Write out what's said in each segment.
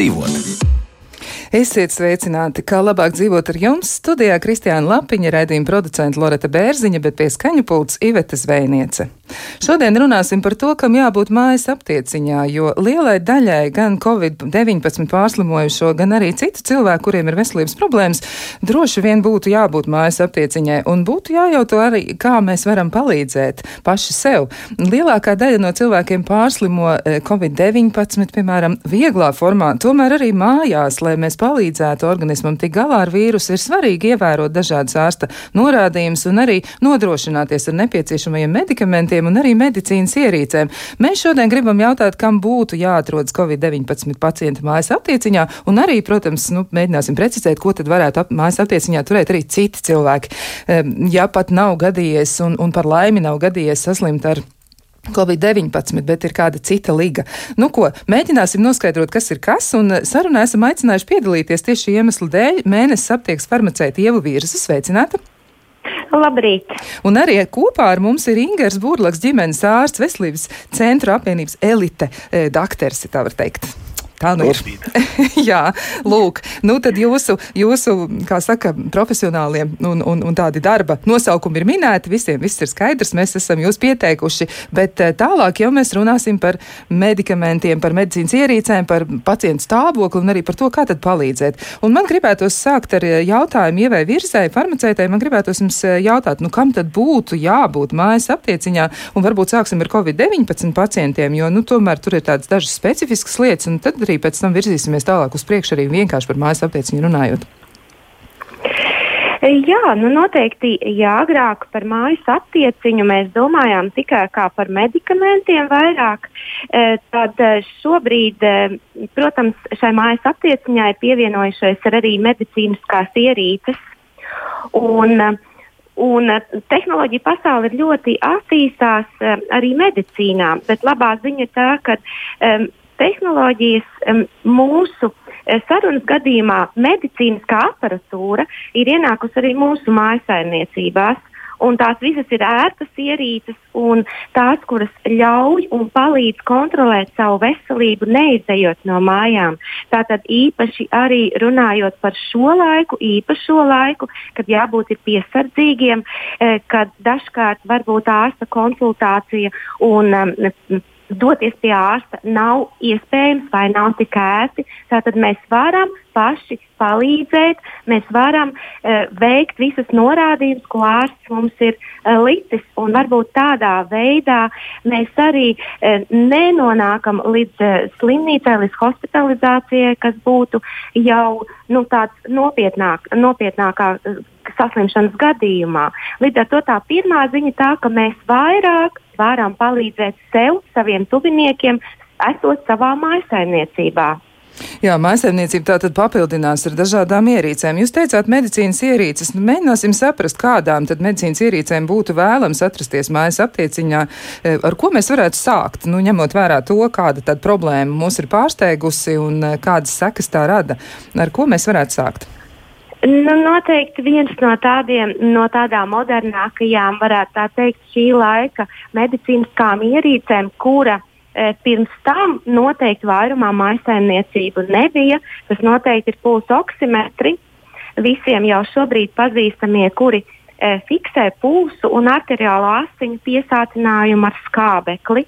labāk dzīvot. Esiet sveicināti, kā labāk dzīvot ar jums. Studijā Kristiāna Lapiņa, raidījuma producenta Loreta Bērziņa, bet pie skaņu pults Iveta Zvejniece. Šodien runāsim par to, kam jābūt mājas aptieciņā, jo lielai daļai gan Covid-19 pārslimojušo, gan arī citu cilvēku, kuriem ir veselības problēmas, droši vien būtu jābūt mājas aptieciņai un būtu jājauto arī, kā mēs varam palīdzēt paši sev. Lielākā daļa no cilvēkiem pārslimo eh, Covid-19, piemēram, vieglā formā, tomēr arī mājās, lai mēs palīdzētu organismam tik galā ar vīrusu, ir svarīgi ievērot dažādas ārsta norādījumus un arī nodrošināties ar nepieciešamajiem medikamentiem un arī medicīnas ierīcēm. Mēs šodien gribam jautāt, kam būtu jāatrodas Covid-19 pacienta mājas aptieciņā, un arī, protams, nu, mēģināsim precizēt, ko tad varētu ap, mājas aptieciņā turēt arī citi cilvēki. Ja pat nav gadījies un, un par laimi nav gadījies saslimt ar Covid-19, bet ir kāda cita liga. Nu, ko, mēģināsim noskaidrot, kas ir kas, un sarunā esam aicinājuši piedalīties tieši šī iemesla dēļ mēnesis aptieks farmaceita Ievu Vīrza. Sveicināta! Labrīt! Un arī kopā ar mums ir Ingers Burlaks, ģimenes ārsts, veselības centra apvienības elite, eh, dakteris, tā var teikt. Tā nu ir. Jā, lūk, nu tad jūsu, jūsu, kā saka, profesionāliem un, un, un tādi darba nosaukumi ir minēti, visiem viss ir skaidrs, mēs esam jūs pieteikuši, bet eh, tālāk jau mēs runāsim par medikamentiem, par medicīnas ierīcēm, par pacientu stāvokli un arī par to, kā tad palīdzēt. Un man gribētos sākt ar eh, jautājumu ievai virsai, farmaceitai, man gribētos jums eh, jautāt, nu kam tad būtu jābūt mājas aptieciņā, un varbūt sāksim ar Covid-19 pacientiem, jo, nu, tomēr tur ir tādas dažas specifiskas lietas, un tad arī pēc tam virzīsimies tālāk uz priekšu arī vienkārši par mājas aptieciņu runājot. Jā, nu noteikti, ja agrāk par mājas attieciņu mēs domājām tikai par medikamentiem vairāk, e, tad e, šobrīd, e, protams, šai mājas attieciņai ir pievienojušies arī medicīniskās ierīces. Un, Un tehnoloģija pasaule ir ļoti attīstās arī medicīnā, bet labā ziņa ir tā, ka um, tehnoloģijas mūsu eh, sarunas gadījumā medicīniskā aparatūra ir ienākusi arī mūsu mājsaimniecībās. Un tās visas ir ērtas ierīces, un tās, kuras ļauj un palīdz kontrolēt savu veselību, neizejot no mājām. Tātad īpaši arī runājot par šo laiku, īpašo laiku, kad jābūt piesardzīgiem, eh, kad dažkārt varbūt ārsta konsultācija un doties pie ārsta nav iespējams vai nav tik ērti. Tātad mēs varam paši palīdzēt, mēs varam uh, veikt visas norādījumus, ko ārsts mums ir uh, licis. Varbūt tādā veidā mēs arī uh, nenonākam līdz uh, slimnīcai, līdz hospitalizācijai, kas būtu jau nu, tāds nopietnāk, nopietnākā. Uh, saslimšanas gadījumā. Līdz ar to tā pirmā ziņa tā, ka mēs vairāk varam palīdzēt sev, saviem tuviniekiem, esot savā mājsaimniecībā. Jā, maisaimniecība tā tad papildinās ar dažādām ierīcēm. Jūs teicāt medicīnas ierīces. Nu, mēģināsim saprast, kādām tad medicīnas ierīcēm būtu vēlams atrasties mājas aptieciņā. Eh, ar ko mēs varētu sākt, nu, ņemot vērā to, kāda tad problēma mūs ir pārsteigusi un eh, kādas sekas tā rada. Ar ko mēs varētu sākt? Nu, noteikti viens no, tādiem, no tādām modernākajām, varētu tā teikt, šī laika medicīniskām ierīcēm, kura e, pirms tam noteikti vairumā maisaimniecību nebija. Tas noteikti ir pulsu oksimetri, visiem jau šobrīd pazīstamie, kuri e, fiksē pulsu un arteriālo asiņu piesātinājumu ar skābekli.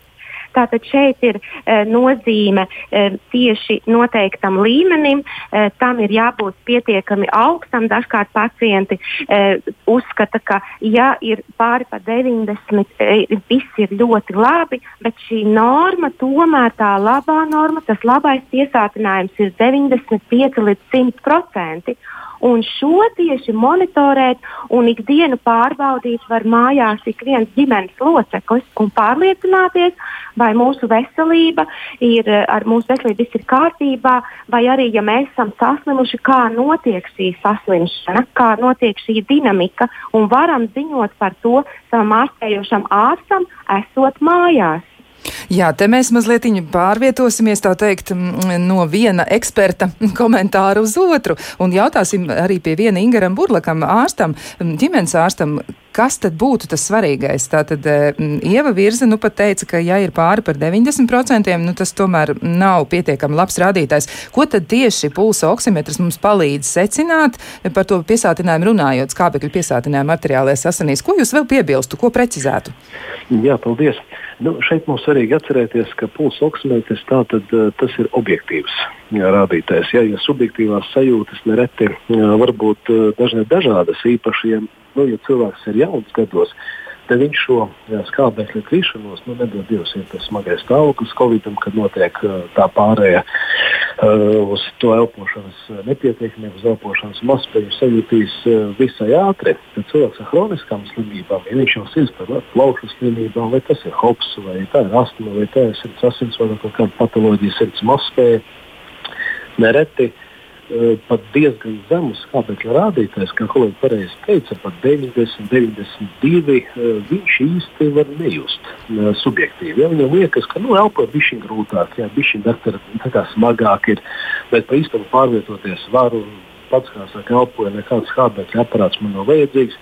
Tātad šeit ir e, nozīme e, tieši noteiktam līmenim, e, tam ir jābūt pietiekami augstam. Dažkārt pacienti e, uzskata, ka ja ir pāri par 90, e, viss ir ļoti labi, bet šī norma tomēr tā labā norma, tas labais piesātinājums ir 95 līdz 100 procenti. Un šo tieši monitorēt un ikdienu pārbaudīt var mājās ik viens ģimenes loceklis un pārliecināties, vai mūsu veselība ir, ar mūsu veselību viss ir kārtībā, vai arī, ja mēs esam saslimuši, kā notiek šī saslimšana, kā notiek šī dinamika, un varam ziņot par to savam ārstējošam ārstam, esot mājās. Jā, te mēs mazliet pārvietosimies, tā teikt, no viena eksperta komentāra uz otru. Un jautāsim arī pie viena Ingaram Burlakam, ārstam, ģimenes ārstam, kas tad būtu tas svarīgais? Tātad Ieva Virza nu pat teica, ka ja ir pāri par 90%, nu tas tomēr nav pietiekami labs rādītājs. Ko tad tieši pulsa oksimetrs mums palīdz secināt par to piesātinājumu runājot, skābekļu piesātinājumu arteriālajās asinīs? Ko jūs vēl piebilstu, ko precizētu? Jā, paldies. Nu, šeit mums svarīgi atcerēties, ka pulsa oksimetrs tātad, eh, tas ir objektīvs rādītājs. Jā, ja subjektīvās sajūtas nereti var būt eh, dažne dažādas, īpaši, ja, nu, ja cilvēks ir jauns gados, Te viņš šo skābekļa krišanos, nu, nedod Dievs, ir tas smagais stāvoklis Covidam, kad notiek tā pārēja uh, uz to elpošanas nepietiekamību, uz elpošanas mazspēju sajūtīs visai ātri. Tad cilvēks ar chroniskām slimībām, ja viņš jau sirds par plaušu slimībām, vai tas ir hops, vai tā ir astma, vai tā ir sirds asinsvada, kaut kāda patoloģija, sirds mazspēja, nereti uh, pat diezgan zemus skābekļa rādītājus, kā kolēģi pareizi teica, pat 90, 92. Viņš īsti var nejust eh, subjektīvi. Ja? Viņam liekas, ka nu, elpo bijis grūtāk, ja bijis smagāk, ir, bet pa īstenībā pārvietoties varu pats, kā saka, elpoja, nekāds skābekļa aparāts man nav vajadzīgs.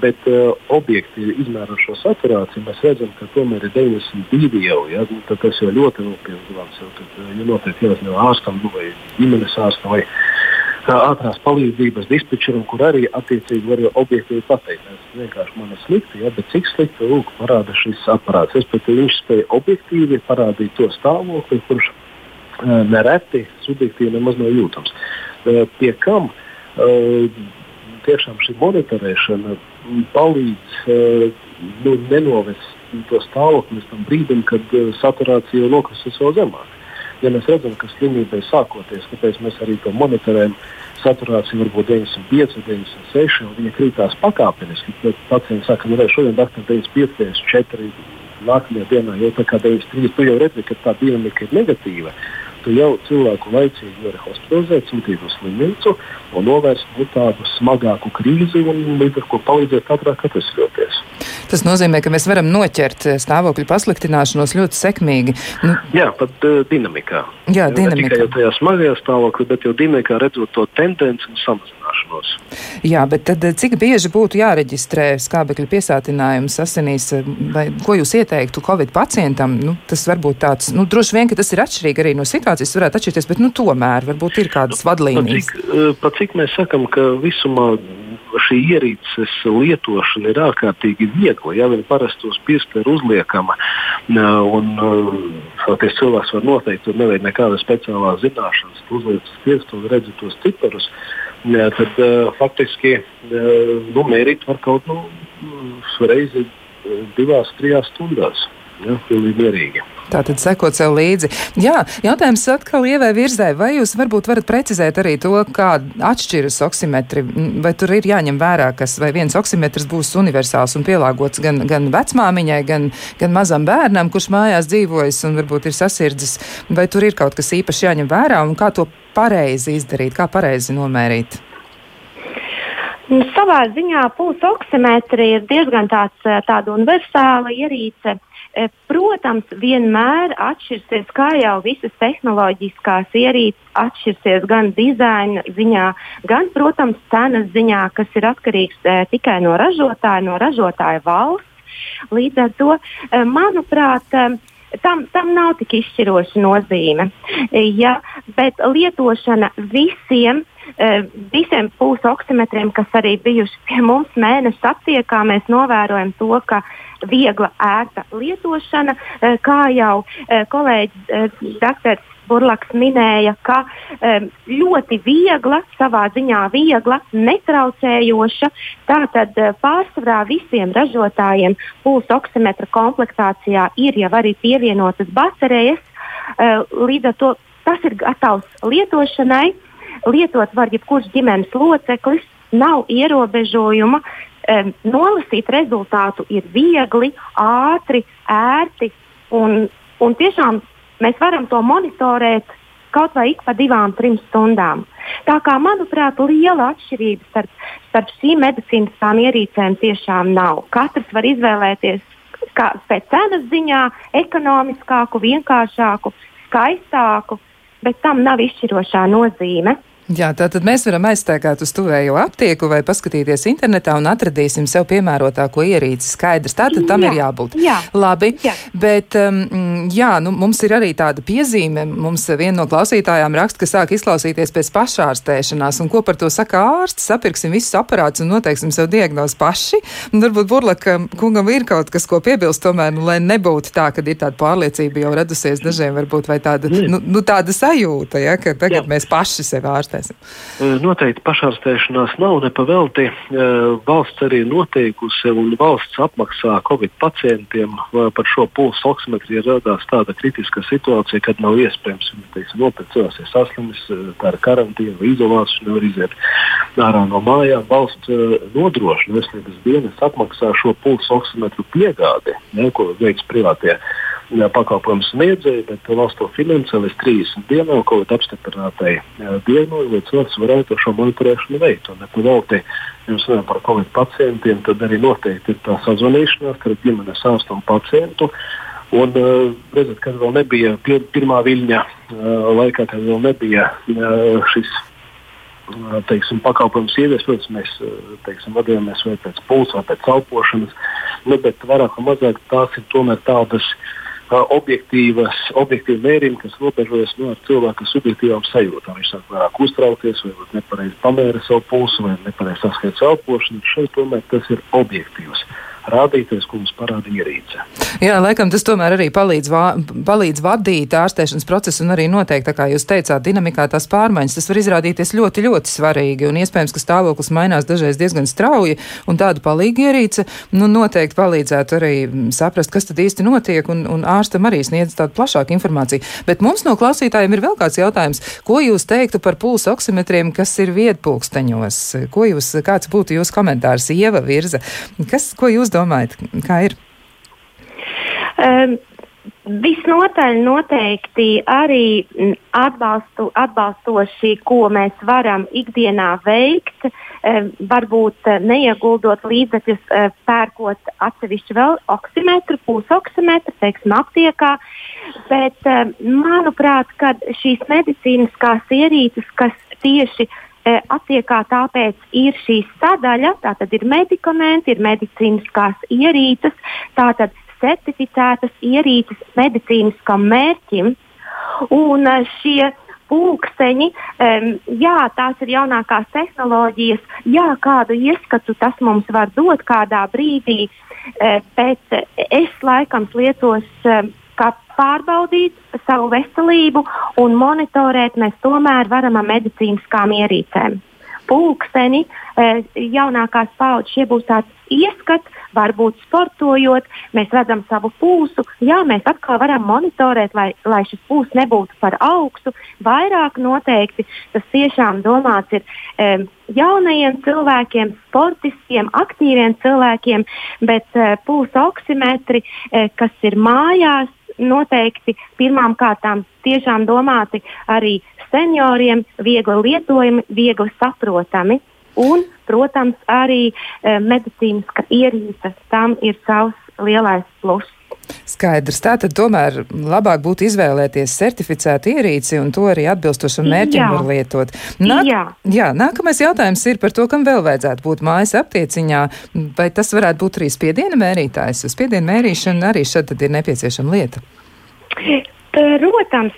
Bet uh, objektīvi izmērot šo saturāciju, mēs redzam, ka tomēr ir 92 jau. Ja? Nu, tas jau ļoti nopietns zvans. Tad, ja notiek jāsaka ārstam nu, vai ģimenes ārstam vai uh, ātrās palīdzības dispečeram, kur arī attiecīgi var objektīvi pateikt, ka vienkārši man ir slikti, ja? bet cik slikti lūk, parāda šis aparāts. Respektīvi, viņš spēja objektīvi parādīt to stāvokli, kurš uh, nereti subjektīvi nemaz nav jūtams. Uh, pie kam? Uh, tiešām šī monitorēšana palīdz uh, nu, nenovest to stāvokli līdz tam brīdim, kad uh, saturācija jau nokristusies vēl zemāk. Ja mēs redzam, ka slimība ir sākoties, kāpēc mēs arī to monitorējam, saturācija var būt 95, 96, un viņa krītās pakāpeniski. Tad pacients saka, ka nu, šodien daktar 95, 94, nākamajā dienā jau tā kā 93, tu jau redzi, ka tā dinamika ir negatīva tu jau cilvēku laicīgi vari hospitalizēt, sūtīt uz slimnīcu un novērst nu, tādu smagāku krīzi un līdz ar to palīdzēt ātrāk atvesļoties. Tas nozīmē, ka mēs varam noķert stāvokļu pasliktināšanos ļoti sekmīgi. Nu, jā, pat uh, dinamikā. Jā, dinamikā. Ne tikai jau tajā smagajā stāvoklī, bet jau dinamikā redzot to tendenci un samazināšanos. Jā, bet tad cik bieži būtu jāreģistrē skābekļa piesātinājums asinīs, vai ko jūs ieteiktu Covid pacientam? Nu, tas varbūt tāds, nu, droši vien, ka tas ir atšķirīgi arī no situācijas, varētu atšķirties, bet, nu, tomēr varbūt ir kādas nu, vadlīnijas. Pat cik, pat cik mēs sakam, ka visumā šī ierīces lietošana ir ārkārtīgi viegla. Ja viņa parasti uz pirksta ir uzliekama, un faktiski cilvēks var noteikt, tur nevajag nekādas speciālās zināšanas, uzliek uz pirksta un redz tos ciparus. Jā, tad uh, faktiski uh, nu, mērīt var kaut nu, reizi divās, trijās stundās. Ja, pilnīgi mierīgi. Tātad sekot sev līdzi. Jā, jautājums atkal ievai virzē. Vai jūs varbūt varat precizēt arī to, kā atšķiras oksimetri? Vai tur ir jāņem vērā, kas vai viens oksimetrs būs universāls un pielāgots gan, gan vecmāmiņai, gan, gan mazam bērnam, kurš mājās dzīvojas un varbūt ir sasirdzis? Vai tur ir kaut kas īpaši jāņem vērā un kā to pareizi izdarīt, kā pareizi nomērīt? Nu, savā ziņā pulsa oksimetri ir diezgan tāds, tāda universāla ierīce. Eh, protams, vienmēr atšķirsies, kā jau visas tehnoloģiskās ierīces atšķirsies gan dizaina ziņā, gan, protams, cenas ziņā, kas ir atkarīgs e, tikai no ražotāja, no ražotāja valsts. Līdz ar to, e, manuprāt, e, tam, tam nav tik izšķiroša nozīme. Ja, bet lietošana visiem visiem pulsu oksimetriem, kas arī bijuši pie mums mēneša aptiekā, mēs novērojam to, ka viegla, ērta lietošana, kā jau kolēģis dr. Burlaks minēja, ka ļoti viegla, savā ziņā viegla, netraucējoša. Tātad pārsvarā visiem ražotājiem pulsu oksimetra komplektācijā ir jau arī pievienotas baterijas. Līdz ar to tas ir gatavs lietošanai. Lietot var jebkurš ģimenes loceklis, nav ierobežojuma. Um, nolasīt rezultātu ir viegli, ātri, ērti un, un tiešām mēs varam to monitorēt kaut vai ik pa divām, trim stundām. Tā kā, manuprāt, liela atšķirība starp, starp šīm medicīniskām ierīcēm tiešām nav. Katrs var izvēlēties kā, pēc cenas ziņā ekonomiskāku, vienkāršāku, skaistāku, bet tam nav izšķirošā nozīme. Jā, tātad mēs varam aizstāvēt uz tuvējo aptieku vai paskatīties internetā un atradīsim sev piemērotāko ierīci. Skaidrs, tātad tam jā, ir jābūt. Jā, Labi, jā. bet um, jā, nu, mums ir arī tāda piezīme. Mums viena no klausītājām raksta, ka sāk izklausīties pēc pašārstēšanās, un ko par to saka ārsts. Sapirksim visus aparātus un noteiksim sev diagnozi paši. Un varbūt Burlaka kungam ir kaut kas, ko piebilst, tomēr, nu, lai nebūtu tā, ka ir tāda pārliecība jau radusies dažiem, varbūt vai tāda, nu, nu, tāda sajūta, ja, ka tagad jā. mēs paši sevi ārstējam ārstēsim? Noteikti pašārstēšanās nav nepavelti. Valsts arī noteikusi un valsts apmaksā Covid pacientiem par šo pulsu oksimetriju. Radās tāda kritiska situācija, kad nav iespējams nopirkt cilvēks, ir saslimis, tā ir karantīna vai izolācija, nevar iziet ārā no mājām. Valsts nodrošina veselības dienas apmaksā šo pulsu oksimetru piegādi, ne, ko veiks privātie pakalpojumu sniedzēji, bet valsts to finansē līdz 30 dienām, ko apstiprinātai dienai, lai cilvēks varētu šo monitorēšanu veikt. Un ja mēs runājam par covid pacientiem, tad arī noteikti ir tā sazvanīšanās starp ģimenes ārstu un pacientu. Un, redzat, kad vēl nebija pir pirmā viļņa laikā, kad vēl nebija šis teiksim, pakalpojums ievies, protams, mēs teiksim, vadījāmies vai pēc pulsa vai pēc elpošanas, nu, bet vairāk vai mazāk tās ir tomēr tādas uh, objektīvas, objektīvi mērījumi, kas robežojas no nu, cilvēka subjektīvām sajūtām. Viņš sāk vairāk uztraukties, vai nepareizi pamēra savu pulsu, vai nepareizi saskaita elpošanu. Šeit tomēr tas ir objektīvs rādītājs, ko mums parāda ierīce. Jā, laikam tas tomēr arī palīdz, vā, palīdz vadīt ārstēšanas procesu un arī noteikti, tā kā jūs teicāt, dinamikā tās pārmaiņas. Tas var izrādīties ļoti, ļoti svarīgi un iespējams, ka stāvoklis mainās dažreiz diezgan strauji un tāda palīga ierīce, nu, noteikti palīdzētu arī saprast, kas tad īsti notiek un, un ārstam arī sniedz tādu plašāku informāciju. Bet mums no klausītājiem ir vēl kāds jautājums. Ko jūs teiktu par pulsu oksimetriem, kas ir vietpulksteņos? Ko jūs, kāds būtu jūsu komentārs, Ieva Virza? Kas, ko jūs domājat, kā ir? Um, Visnotaļ noteikti arī atbalstu, atbalstoši, ko mēs varam ikdienā veikt, varbūt neieguldot līdzekļus, pērkot atsevišķu vēl oksimetru, pusoksimetru, teiksim, aptiekā. Bet, manuprāt, šīs medicīniskās ierīces, kas tieši attiekā tāpēc ir šī sadaļa, tātad ir medikamenti, ir medicīniskās ierīces, tātad certificētas ierīces medicīniskam mērķim. Un e, šie pulksteņi, um, jā, tās ir jaunākās tehnoloģijas, jā, kādu ieskatu tas mums var dot kādā brīdī, uh, bet es laikam lietos kā pārbaudīt savu veselību un monitorēt mēs tomēr varam ar medicīniskām ierīcēm. Pulksteni, e, jaunākās paudzes, šie būs tāds ieskats, varbūt sportojot, mēs redzam savu pulsu. Jā, mēs atkal varam monitorēt, lai, lai šis pulss nebūtu par augstu. Vairāk noteikti tas tiešām domāts ir um, jaunajiem cilvēkiem, sportistiem, aktīviem cilvēkiem, bet uh, pulsa oksimetri, uh, kas ir mājās, noteikti pirmām kārtām tiešām domāti arī senioriem, viegli lietojami, viegli saprotami. Un, protams, arī e, medicīniska ierīce tam ir savs lielais pluss. Skaidrs. Tātad tomēr labāk būtu izvēlēties certificētu ierīci un to arī atbilstošam mērķim jā. var lietot. Nāk, jā. jā, nākamais jautājums ir par to, kam vēl vajadzētu būt mājas aptieciņā. Vai tas varētu būt arī spiediena mērītājs? Spiediena mērīšana arī šeit ir nepieciešama lieta. Protams,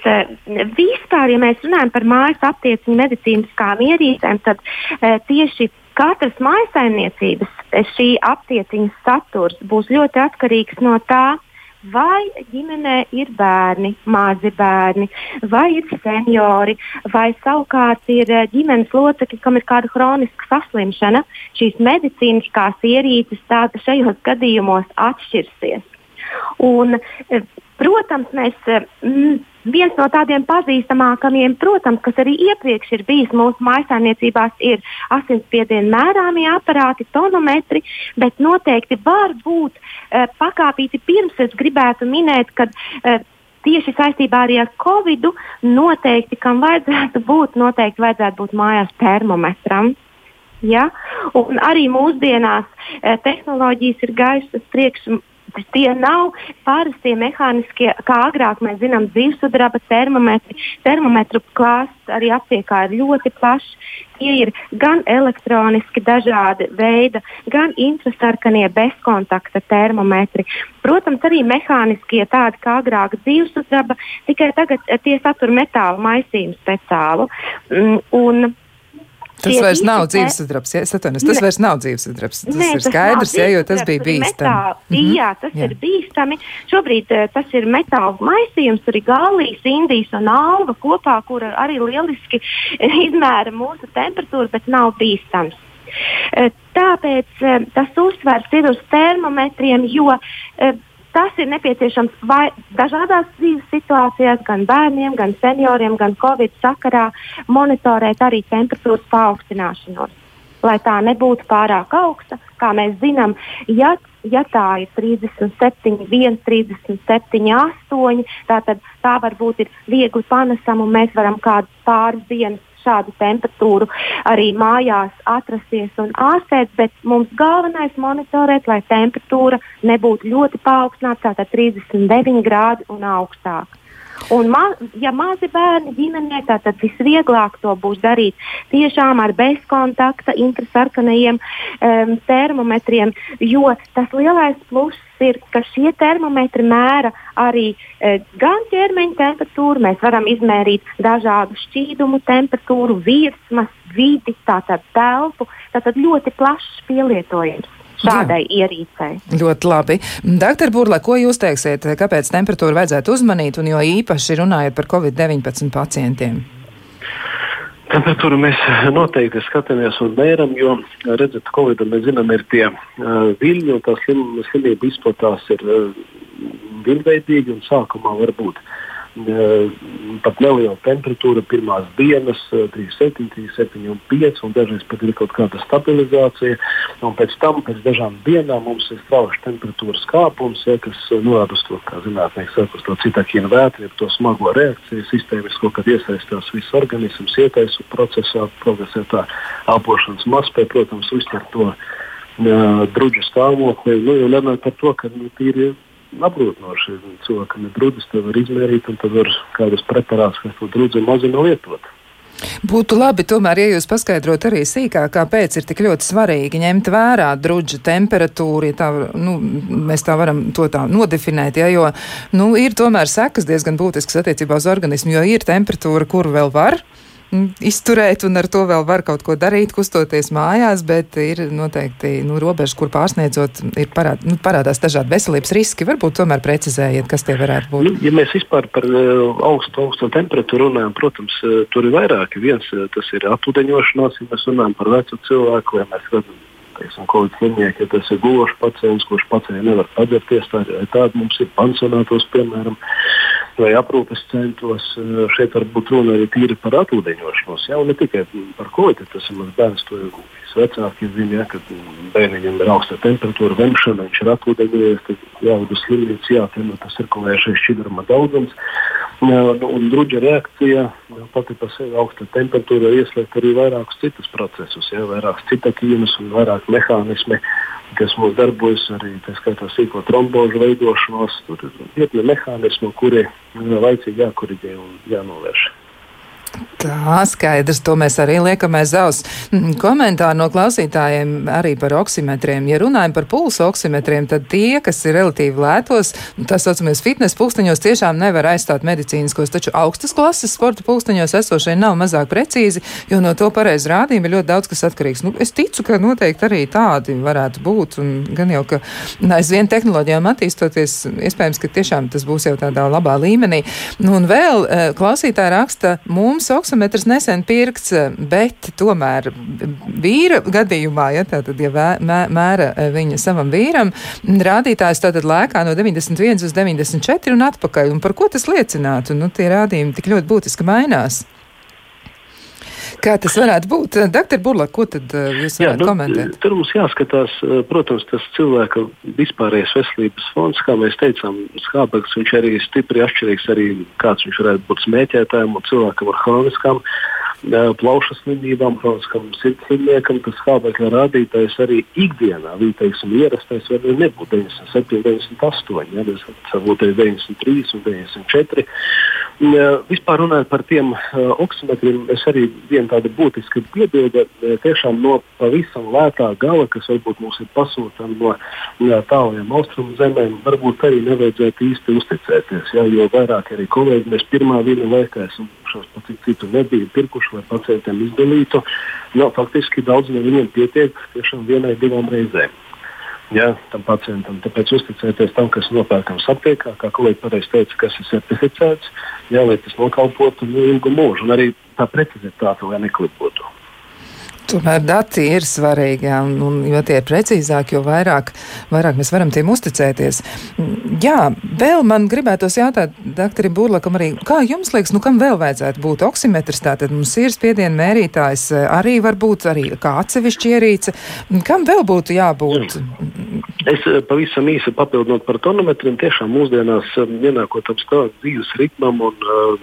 vispār, ja mēs runājam par mājas aptieciņu medicīniskām ierīcēm, tad e, tieši katras mājasaimniecības šī aptieciņas saturs būs ļoti atkarīgs no tā, vai ģimenē ir bērni, mazi bērni, vai ir seniori, vai savukārt ir eh, ģimenes locekļi, kam ir kāda hroniska saslimšana. Šīs medicīniskās ierīces tāda šajos gadījumos atšķirsies. Un, eh, protams, mēs. Mm, Viens no tādiem pazīstamākajiem, protams, kas arī iepriekš ir bijis mūsu mājsaimniecībās, ir asinsspiediena mērāmie aparāti, tonometri, bet noteikti var būt uh, pakāpīti pirms es gribētu minēt, ka uh, tieši saistībā arī ar Covid noteikti, kam vajadzētu būt, noteikti vajadzētu būt mājās termometram. Ja? Un arī mūsdienās eh, tehnoloģijas ir gaišas priekš Tie nav parastie mehāniskie, kā agrāk mēs zinām, dzīvesudraba termometri. Termometru klāsts arī aptiekā ir ļoti plašs. Tie ir gan elektroniski dažādi veidi, gan infrasarkanie bezkontakta termometri. Protams, arī mehāniskie tādi kā agrāk dzīvesudraba, tikai tagad tie satur metāla maisījumu speciālu. Mm, un, Tas vairs nav dzīvesudrabs, ja es atvainojos. Tas vairs nav dzīvesudrabs. Tas ne, ir skaidrs, ja, jo tas bija bīstami. Mm -hmm. Jā, tas jā. ir bīstami. Šobrīd uh, tas ir metāla maisījums, tur ir galijas, indijas un alva kopā, kura arī lieliski izmēra mūsu temperatūru, bet nav bīstams. Uh, tāpēc uh, tas uzsvers ir uz termometriem, jo uh, Tas ir nepieciešams vai dažādās dzīves situācijās, gan bērniem, gan senioriem, gan covid sakarā monitorēt arī temperatūras paaugstināšanos. Lai tā nebūtu pārāk augsta, kā mēs zinām, ja, ja tā ir 37, 1, 37, 8, tad tā varbūt ir viegli panesama un mēs varam kādu pāris dienas šādu temperatūru arī mājās atrasties un ārstēt, bet mums galvenais monitorēt, lai temperatūra nebūtu ļoti paaugstināta, tātad 39 grādi un augstāk. Un, ma, ja mazi bērni ģimenē, tad visvieglāk to būs darīt tiešām ar bezkontakta infrasarkanajiem um, termometriem, jo tas lielais pluss ir, ka šie termometri mēra arī e, gan ķermeņa temperatūru, mēs varam izmērīt dažādu šķīdumu temperatūru, virsmas, vidi, tātad telpu. Tātad ļoti plašs pielietojums šādai Jā. ierīcei. Ļoti labi. Doktor Burle, ko jūs teiksiet, kāpēc temperatūru vajadzētu uzmanīt un jo īpaši runājot par Covid-19 pacientiem? Temperatūru mēs noteikti skatāmies un mēram, jo, redzat, Covid, mēs zinām, ir tie uh, viļņi, un tā slim, slimība izplatās ir uh, viļveidīgi un sākumā var būt uh, pat neliela temperatūra pirmās dienas, 37, 37 un 5, un dažreiz pat ir kaut kāda stabilizācija. Un pēc tam, pēc dažām dienām, mums ir strauji temperatūras kāpums, ja, kas norāda uz to, kā zinātnieks saka, uz to citākīnu vētru, to smago reakciju, sistēmiski kaut kad iesaistās viss organisms, ietaisu procesā, progresē tā elpošanas mazspēja, protams, uztver to uh, druģu stāvokli. Nu, jau runājot par to, ka nu, tīri apgrūtinoši. Cilvēkam ir drudis, to var izmērīt, un tad var kādus preparātus, kas to drudzi mazina lietot. Būtu labi, tomēr, ja jūs paskaidrot arī sīkāk, kāpēc ir tik ļoti svarīgi ņemt vērā drudža temperatūru, ja tā, nu, mēs tā varam to tā nodefinēt, ja, jo, nu, ir tomēr sekas diezgan būtiskas attiecībā uz organismu, jo ir temperatūra, kuru vēl var izturēt, un ar to vēl var kaut ko darīt, kustoties mājās, bet ir noteikti nu, robežas, kur pārsniedzot, ir parād, nu, parādās dažādi veselības riski. Varbūt tomēr precizējiet, kas tie varētu būt. Nu, ja mēs vispār par uh, augstu, augstu temperatūru runājam, protams, uh, tur ir vairāki. Viens uh, tas ir atūdeņošanās, ja mēs runājam par vecu cilvēku, vai mēs redzam teiksim, covid slimnieki, ja tas ir gulošs pacients, kurš pacients nevar padzerties. Tā, tāda mums ir pansionātos, piemēram vai aprūpes centros. Eh, šeit var būt runa arī tīri par atūdeņošanos. Jā, ne tikai par ko tas ir mans bērns. To vecāki zina, ja, ka bērnam ir augsta temperatūra, vemšana, viņš ir atūdeņojies, tad jāved uz slimnīcu, jāatrenē tas cirkulējušais šķidruma daudzums. Un druģa reakcija pati par sevi augsta temperatūra ieslēgt arī vairākus citus procesus, ja, vairākus citākīnus un vairāk mehānismu kas mums darbojas arī tā skaitā sīko trombožu veidošanos. Tur ir virkne mehānismu, kuri laicīgi jākoriģē un jānovērš. Tā skaidrs, to mēs arī liekam aiz aus. Mm, komentāri no klausītājiem arī par oksimetriem. Ja runājam par pulsu oksimetriem, tad tie, kas ir relatīvi lētos, tā saucamies fitnes pulksteņos, tiešām nevar aizstāt medicīniskos, taču augstas klases sporta pulksteņos esošie nav mazāk precīzi, jo no to pareizi rādījumi ir ļoti daudz kas atkarīgs. Nu, es ticu, ka noteikti arī tādi varētu būt, un gan jau, ka aizvien tehnoloģijām attīstoties, iespējams, ka tiešām tas būs jau tādā labā līmenī. Nu, un vēl eh, klausītāji raksta Mums oksometrs nesen pirkts, bet tomēr vīra gadījumā, ja tātad, ja mē, mēra viņa savam vīram, rādītājs tātad lēkā no 91 uz 94 un atpakaļ. Un par ko tas liecinātu? Nu, tie rādījumi tik ļoti būtiski mainās. Kā tas varētu būt? Doktor Burla, ko tad eh, jūs Jā, nu, komentēt? Tur mums jāskatās, eh, protams, tas cilvēka vispārējais veselības fonds, kā mēs teicām, skābeklis, viņš arī stipri atšķirīgs arī kāds viņš varētu būt smēķētājiem un cilvēkam ar hroniskām plaušu slimībām, protams, sirds slimniekam, tas skābekļa rādītājs arī ikdienā, viņa teiksim, ierastais var nebūt 97, 98, ja, mēs varbūt 93 un 94. Vispār runājot par tiem oksimetriem, es arī vienu tādu būtisku piebildu, tiešām no pavisam lētā gala, kas varbūt mums ir pasūtama no tālajiem austrumu zemēm, varbūt arī nevajadzētu īsti uzticēties, ja, jo vairāk arī kolēģi mēs pirmā viena laikā esam šos pat citu nebija pirkuši, lai pacientiem izdalītu. No, faktiski daudz no viņiem pietiek tiešām vienai, divām reizēm ja, tam pacientam. Tāpēc uzticēties tam, kas nopērkams aptiekā, kā kolēģi pareizi teica, kas ir certificēts, jā, lai tas nokalpotu nu, ilgu mūžu un arī tā precizitāte, lai neklipotu. Tomēr dati ir svarīgi, jā, un, jo tie ir precīzāki, jo vairāk, vairāk mēs varam tiem uzticēties. Jā, vēl man gribētos jautāt, doktoram Būrlakam, arī, kā jums liekas, nu kam vēl vajadzētu būt oksimetrs? Tātad mums ir spiediena mērītājs, arī varbūt arī kā atsevišķi ierīce. Kam vēl būtu jābūt? Es eh, pavisam īsi papildinot par tonometriem, tiešām mūsdienās eh, ienākot ap stāvu dzīves ritmam un uh,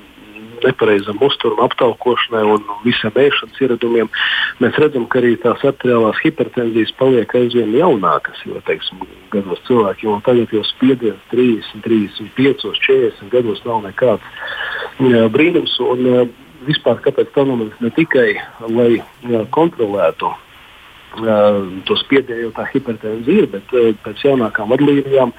nepareizam uzturam, aptaukošanai un visiem ēšanas ieradumiem, mēs redzam, ka arī tās arteriālās hipertenzijas paliek aizvien jaunākas. Jo, teiksim, gados cilvēki jau tagad jau spiediens 30, 35, 40 gados nav nekāds jā, brīnums. Un, jā, vispār kāpēc tonometrs ne tikai lai jā, kontrolētu Uh, to spiedienu, jo tā hipertenzija ir, bet uh, pēc jaunākām vadlīnijām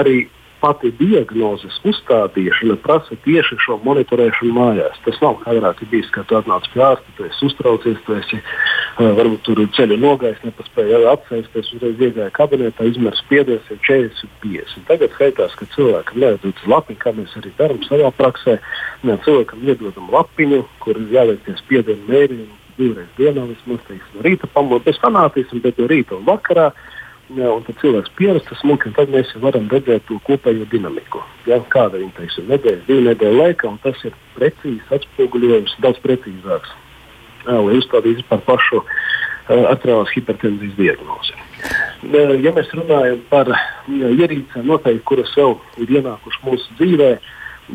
arī pati diagnozes uzstādīšana prasa tieši šo monitorēšanu mājās. Tas nav kā agrāk bijis, kad tu atnāc pie ārsta, tu esi uztraucies, tu esi uh, varbūt tur ceļu nogājis, nepaspēja apsēsties, uzreiz iegāja kabinetā, izmērs spiediens ir 40 un 50. Tagad skaitās, ka cilvēkam uz lapiņu, kā mēs arī darām savā praksē. Jā, cilvēkam iedodam lapiņu, kur ir jāveic tie spiedienu mērījumi divreiz dienā, vismaz teiksim, no rīta pamodot, bez fanātismu, bet no rīta un vakarā. Jā, un tad cilvēks pierast smuki, un tad mēs varam redzēt to kopējo dinamiku. Jā, kāda viņa teiksim, nedēļa, divu nedēļu laikā, un tas ir precīzi atspoguļojums, daudz precīzāks, jā, lai uzstādītu par pašu atrāvās hipertenzijas diagnozi. Ja mēs runājam par ierīcēm, noteikti, kuras jau ir ienākušas mūsu dzīvē,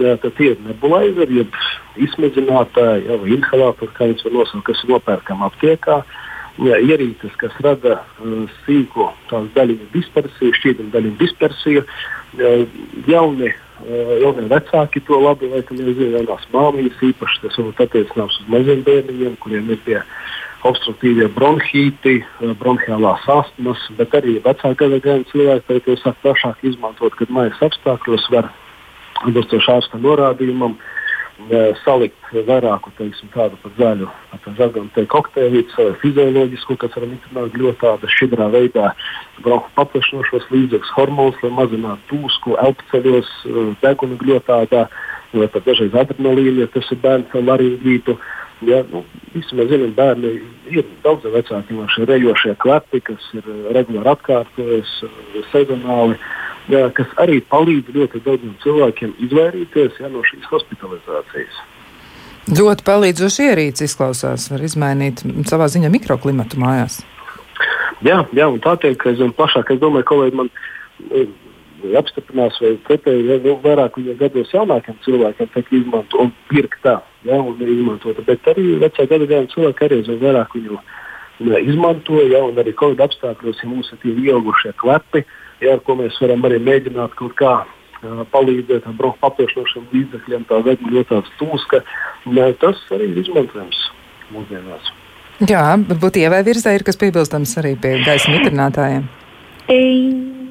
tad tie ir nebulaizeri, jeb izsmedzinātāji, ja, vai inhalātori, kā viņus var nosaukt, kas ir nopērkami aptiekā. Uh, ierīces, kas rada uh, sīko daļiņu dispersiju, šķīdumu daļiņu dispersiju. Jauni, uh, jaunie vecāki to labi zina, jaunās māmiņas īpaši tas varbūt attiecināms uz maziem bērniņiem, kuriem ir tie obstruktīvie bronhīti, uh, bronhiālās astmas, bet arī vecāka gadagājuma cilvēki to sāk plašāk izmantot, kad mājas apstākļos var atbilstoši ārsta norādījumam uh, salikt vairāku teiksim, tādu pat zaļu, teikt, kokteilītes vai fizioloģisku, kas var mitrināt ļoti tādā šķidrā veidā bronhu paplašinošos līdzekļus, hormonus, lai mazinātu tūsku, elpceļos, degunu gļotādā, vai pat dažreiz adrenalīnu, ja tas ir bērns ar laringītu. Ja, nu, visi mēs zinām, bērni ir daudz vecāki no šie rejošie klepi, kas ir regulāri atkārtojas, sezonāli. Uh, jā, kas arī palīdz ļoti daudziem cilvēkiem izvairīties jā, no šīs hospitalizācijas. Ļoti palīdzoši ierīci izklausās, var izmainīt savā ziņā mikroklimatu mājās. Jā, jā un tā ka aizvien plašāk, es domāju, kolēģi man e, apstiprinās, vai pretēji, ja vēl vairāk gados jaunākiem cilvēkiem tiek izmantot un pirkt tā, ja, un izmantot, bet arī vecā gadagājuma cilvēki arī aizvien vairāk viņu izmanto, ja, un arī Covid apstākļos, ja mums ir tie ieaugušie klepi, uh, ja, ar ko mēs varam arī mēģināt kaut kā palīdzēt ar bronhu papildinošiem līdzekļiem, tā vegļu ļoti tāds tūska. Tas arī ir izmantojams mūsdienās. Jā, ievai virzē ir kas piebilstams arī pie gaisa mitrinātājiem.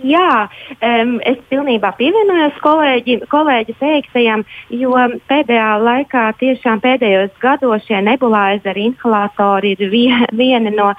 Jā, um, es pilnībā pievienojos kolēģi, kolēģi teiktajam, jo pēdējā laikā, tiešām pēdējos gados, šie nebulāzeri inhalatori ir vie, viena no,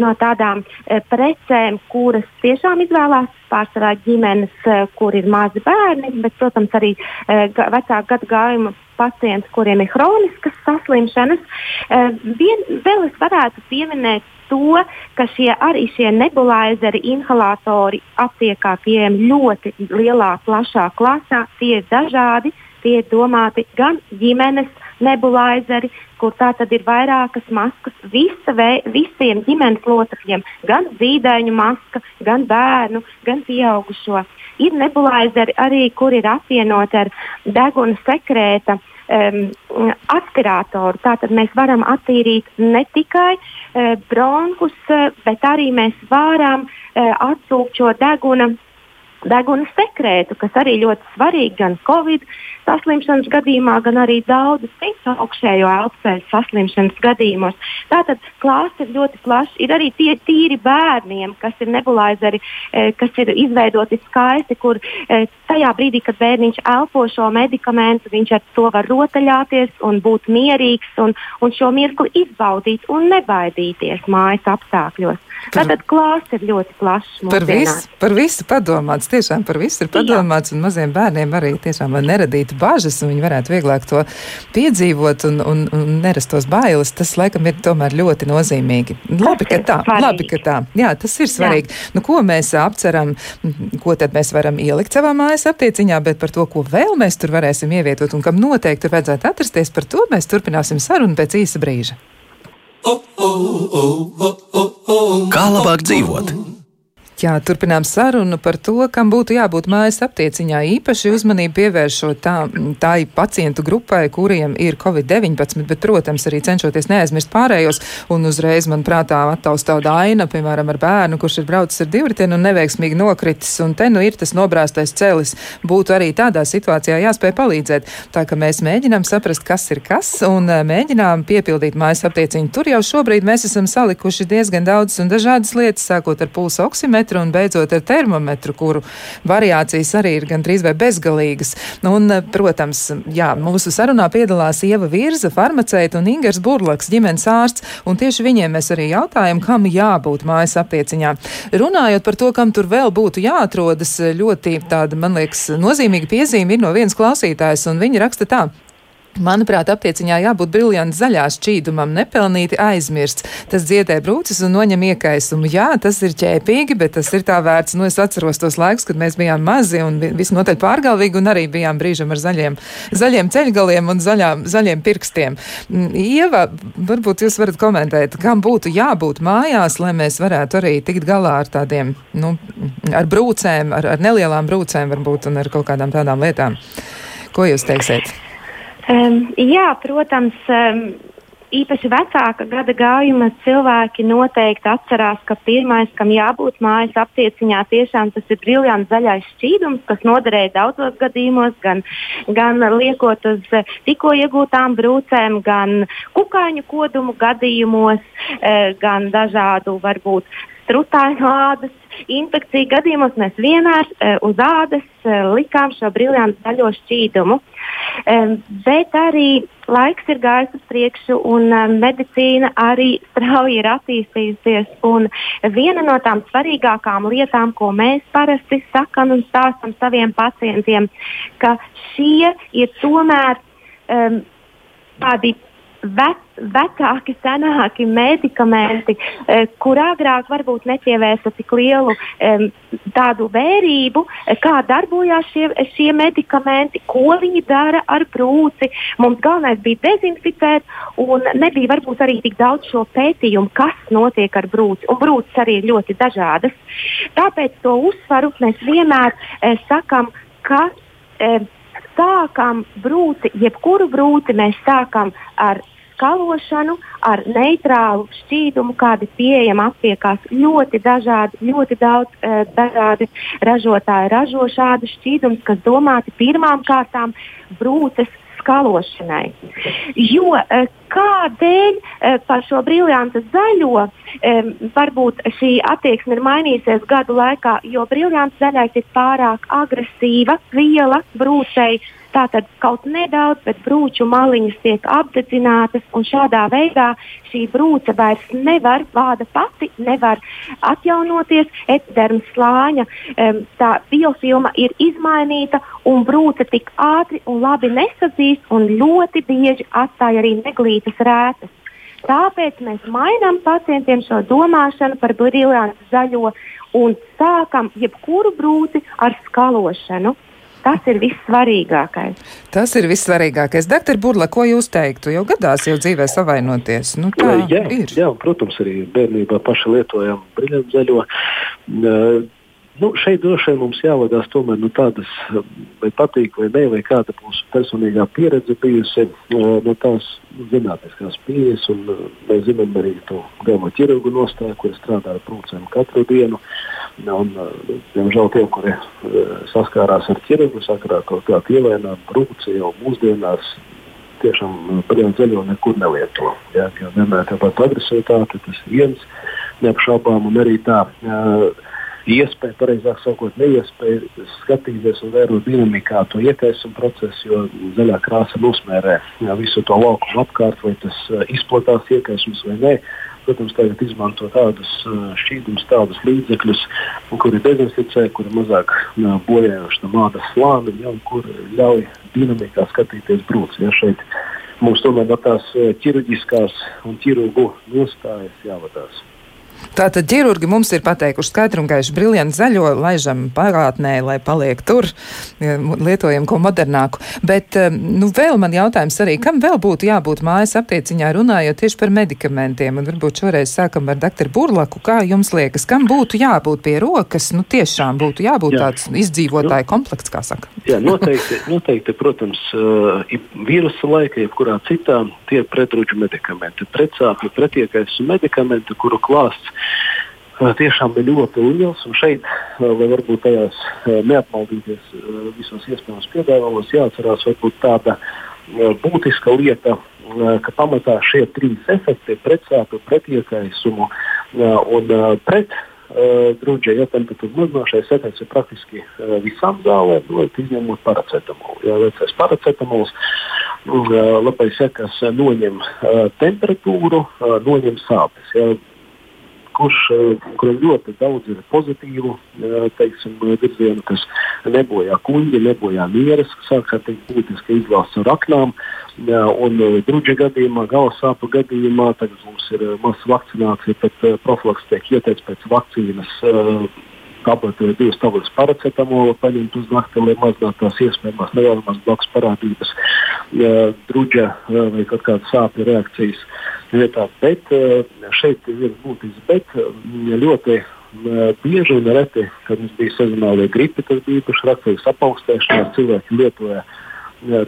no tādām uh, precēm, kuras tiešām izvēlās pārsvarā ģimenes, uh, kur ir mazi bērni, bet, protams, arī uh, vecāku gadu gājumu pacienti, kuriem ir hroniskas saslimšanas. Uh, vien, vēl es varētu pieminēt to, ka šie arī šie nebulāzeri, inhalatori aptiekā pieejami ļoti lielā, plašā klasā. Tie ir dažādi, tie ir domāti gan ģimenes nebulāzeri, kur tā tad ir vairākas maskas visa vei, visiem ģimenes locekļiem, gan zīdaiņu maska, gan bērnu, gan pieaugušo. Ir nebulāzeri arī, kur ir apvienoti ar deguna sekrēta um, aspiratoru. Tātad mēs varam attīrīt ne tikai uh, bronhus, uh, bet arī mēs varam uh, atsūkt šo deguna deguna sekrētu, kas arī ļoti svarīgi gan Covid saslimšanas gadījumā, gan arī daudzas citas augšējo elpoceļu saslimšanas gadījumos. Tātad klāsts ir ļoti plašs. Ir arī tie tīri bērniem, kas ir nebulaizeri, e, kas ir izveidoti skaisti, kur e, tajā brīdī, kad bērniņš elpo šo medikamentu, viņš ar to var rotaļāties un būt mierīgs un, un šo mirkli izbaudīt un nebaidīties mājas apstākļos. Tātad klāsts ir ļoti plašs. Par visu, par visu padomāts, tiešām par visu ir padomāts, Jā. un maziem bērniem arī tiešām var neradīt bažas, un viņi varētu vieglāk to piedzīvot un, un, un nerastos bailes, tas laikam ir tomēr ļoti nozīmīgi. Labi, ka tā. Svarīgi. Labi, ka tā. Jā, tas ir svarīgi. Jā. Nu, ko mēs apceram, ko tad mēs varam ielikt savā mājas aptieciņā, bet par to, ko vēl mēs tur varēsim ievietot un kam noteikti tur vajadzētu atrasties, par to mēs turpināsim sarunu pēc īsa brīža. Kā labāk dzīvot? Jā, turpinām sarunu par to, kam būtu jābūt mājas aptieciņā. Īpaši uzmanību pievēršot tā, tā pacientu grupai, kuriem ir covid-19, bet, protams, arī cenšoties neaizmirst pārējos. Un uzreiz man prātā attaustā aina, piemēram, ar bērnu, kurš ir braucis ar divriteni un neveiksmīgi nokritis. Un te nu ir tas nobrāztais celis. Būtu arī tādā situācijā jāspēj palīdzēt. Tā ka mēs mēģinām saprast, kas ir kas, un eh, mēģinām piepildīt mājas aptieciņu. Tur jau šobrīd mēs esam salikuši diezgan daudz un dažādas lietas, sākot ar pulsa oksimetru termometru un beidzot ar termometru, kuru variācijas arī ir gandrīz vai bezgalīgas. Un, protams, jā, mūsu sarunā piedalās Ieva Virza, farmaceita un Ingers Burlaks, ģimenes ārsts, un tieši viņiem mēs arī jautājam, kam jābūt mājas aptieciņā. Runājot par to, kam tur vēl būtu jāatrodas, ļoti tāda, man liekas, nozīmīga piezīme ir no vienas klausītājas, un viņa raksta tā. Manuprāt, aptieciņā jābūt briljanti zaļā šķīdumam, nepelnīti aizmirsts. Tas dziedē brūces un noņem iekaisumu. Jā, tas ir ķēpīgi, bet tas ir tā vērts. Nu, es atceros tos laikus, kad mēs bijām mazi un visnotaļ pārgalvīgi un arī bijām brīžam ar zaļiem, zaļiem ceļgaliem un zaļām, zaļiem pirkstiem. Mm, Ieva, varbūt jūs varat komentēt, kam būtu jābūt mājās, lai mēs varētu arī tikt galā ar tādiem, nu, ar brūcēm, ar, ar nelielām brūcēm varbūt un ar kaut kādām tādām lietām. Ko jūs teiksiet? Um, jā, protams. Um, īpaši vecāka gada gājuma cilvēki noteikti atcerās, ka pirmais, kam jābūt mājas aptieciņā, tiešām tas ir briljants zaļais šķīdums, kas noderēja daudzos gadījumos, gan, gan liekot uz tikko iegūtām brūcēm, gan kukaiņu kodumu gadījumos, eh, gan dažādu varbūt strutainu ādas infekciju gadījumos mēs vienmēr uh, uz ādas uh, likām šo briljantu zaļo šķīdumu. Um, bet arī laiks ir gājis uz priekšu, un um, medicīna arī strauji ir attīstījusies. Viena no tām svarīgākām lietām, ko mēs parasti sakam un stāstam saviem pacientiem, ka šie ir tomēr um, tādi vec, vecāki, senāki medikamenti, eh, kur agrāk varbūt nepievērsa tik lielu tādu vērību, eh, kā darbojās šie, šie medikamenti, ko viņi dara ar brūci. Mums galvenais bija dezinficēt, un nebija varbūt arī tik daudz šo pētījumu, kas notiek ar brūci. Un brūcis arī ir ļoti dažādas. Tāpēc to uzsvaru mēs vienmēr eh, sakam, ka eh, sākam brūci, jebkuru brūci mēs sākam ar skalošanu ar neitrālu šķīdumu, kādi pieejami aptiekās. Ļoti dažādi, ļoti daudz e, dažādi ražotāji ražo šādu šķīdumus, kas domāti pirmām kārtām brūces skalošanai. Jo e, kādēļ e, par šo briljantu zaļo e, varbūt šī attieksme ir mainījusies gadu laikā, jo briljants zaļais ir pārāk agresīva viela brūcei. Tātad kaut nedaudz, bet brūču maliņas tiek apdedzinātas, un šādā veidā šī brūce vairs nevar, vāda pati nevar atjaunoties, epidermas slāņa, um, tā biofilma ir izmainīta, un brūce tik ātri un labi nesadzīst, un ļoti bieži atstāja arī neglītas rētas. Tāpēc mēs mainām pacientiem šo domāšanu par briljantu zaļo un sākam jebkuru brūci ar skalošanu. Tas ir vissvarīgākais. Tas ir vissvarīgākais. Doktor Burla, ko jūs teiktu? Jau gadās jau dzīvē savainoties. Nu, tā jā, ir. Jā, protams, arī bērnībā paši lietojam brīvzaļo. Nu, šeit droši vien mums jāvadās tomēr no tādas, vai patīk vai nē, vai kāda mūsu personīgā pieredze bijusi no tās zinātniskās pieejas. Mēs zinām arī to galveno ķirurgu nostāju, kur strādā ar prūcēm katru dienu. Un, diemžēl tie, kuri saskārās ar ķirurgu, sakarā kaut kādā ievainā brūci jau mūsdienās tiešām paņemt ceļu nekur nelieto. Ja, vienmēr tāpat agresivitāte, tas viens neapšaubām, un arī tā. Iespēja, pareizāk sakot, neiespēja skatīties un vērot dinamikā to iekaisumu procesu, jo zaļā krāsa nosmērē jā, visu to laukumu apkārt, vai tas izplatās iekaisums vai nē. Protams, tagad izmanto tādus šķīdumus, tādus līdzekļus, kuri dezinficē, kuri mazāk bojājuši no mādas slāni, ja, un kur ļauj dinamikā skatīties brūci. Ja, šeit mums tomēr no tās ķirurģiskās un ķirurgu nostājas jāvadās. Tātad ķirurgi mums ir pateikuši skaidru un gaišu briljantu zaļo, laižam pagātnē, lai paliek tur, lietojam ko modernāku. Bet, nu, vēl man jautājums arī, kam vēl būtu jābūt mājas aptieciņā runājot tieši par medikamentiem? Un varbūt šoreiz sākam ar doktoru Burlaku. Kā jums liekas, kam būtu jābūt pie rokas? Nu, tiešām būtu jābūt jā. tāds izdzīvotāju nu, komplekts, kā saka. Jā, noteikti, noteikti protams, uh, vīrusa laika, jebkurā citā, tie ir pretrūču medikamenti, pretsāpju, pretiekais medikamenti, kuru klāsts tiešām bija ļoti liels. Šeit, lai varbūt tajās neapmaldīties visos iespējamos piedāvājumos, jāatcerās varbūt tāda būtiska lieta, ka pamatā šie trīs efekti - pretsāpju, pretiekaisumu un pret grūģa, ja temperatūra mazināšanas efekts ir praktiski visām zālēm, nu, izņemot paracetamolu. Jā, vecais paracetamols labai sekas noņem temperatūru, noņem sāpes. Jā, kurš, eh, kuram ļoti daudz ir pozitīvu eh, teiksim, virzienu, kas nebojā kuģi, nebojā mieras, kas ārkārtīgi būtiski izvēlas ar aknām. Un eh, drudža gadījumā, galvas sāpju gadījumā, tagad mums ir mazs vakcinācija, pēc profilaks tiek ieteikts pēc vakcīnas tableti vai divas tabletes paracetamola paņemt uz nakti, lai mazinātu tās iespējamās nevēlamās blakus parādības, ja, druģa vai kaut kādas sāpju reakcijas vietā. Bet šeit ir viens būtisks bet ļoti bieži un reti, kad mums bija sezonālie gripi, tas bija īpaši raksturīgs apaugstēšanās, cilvēki lietoja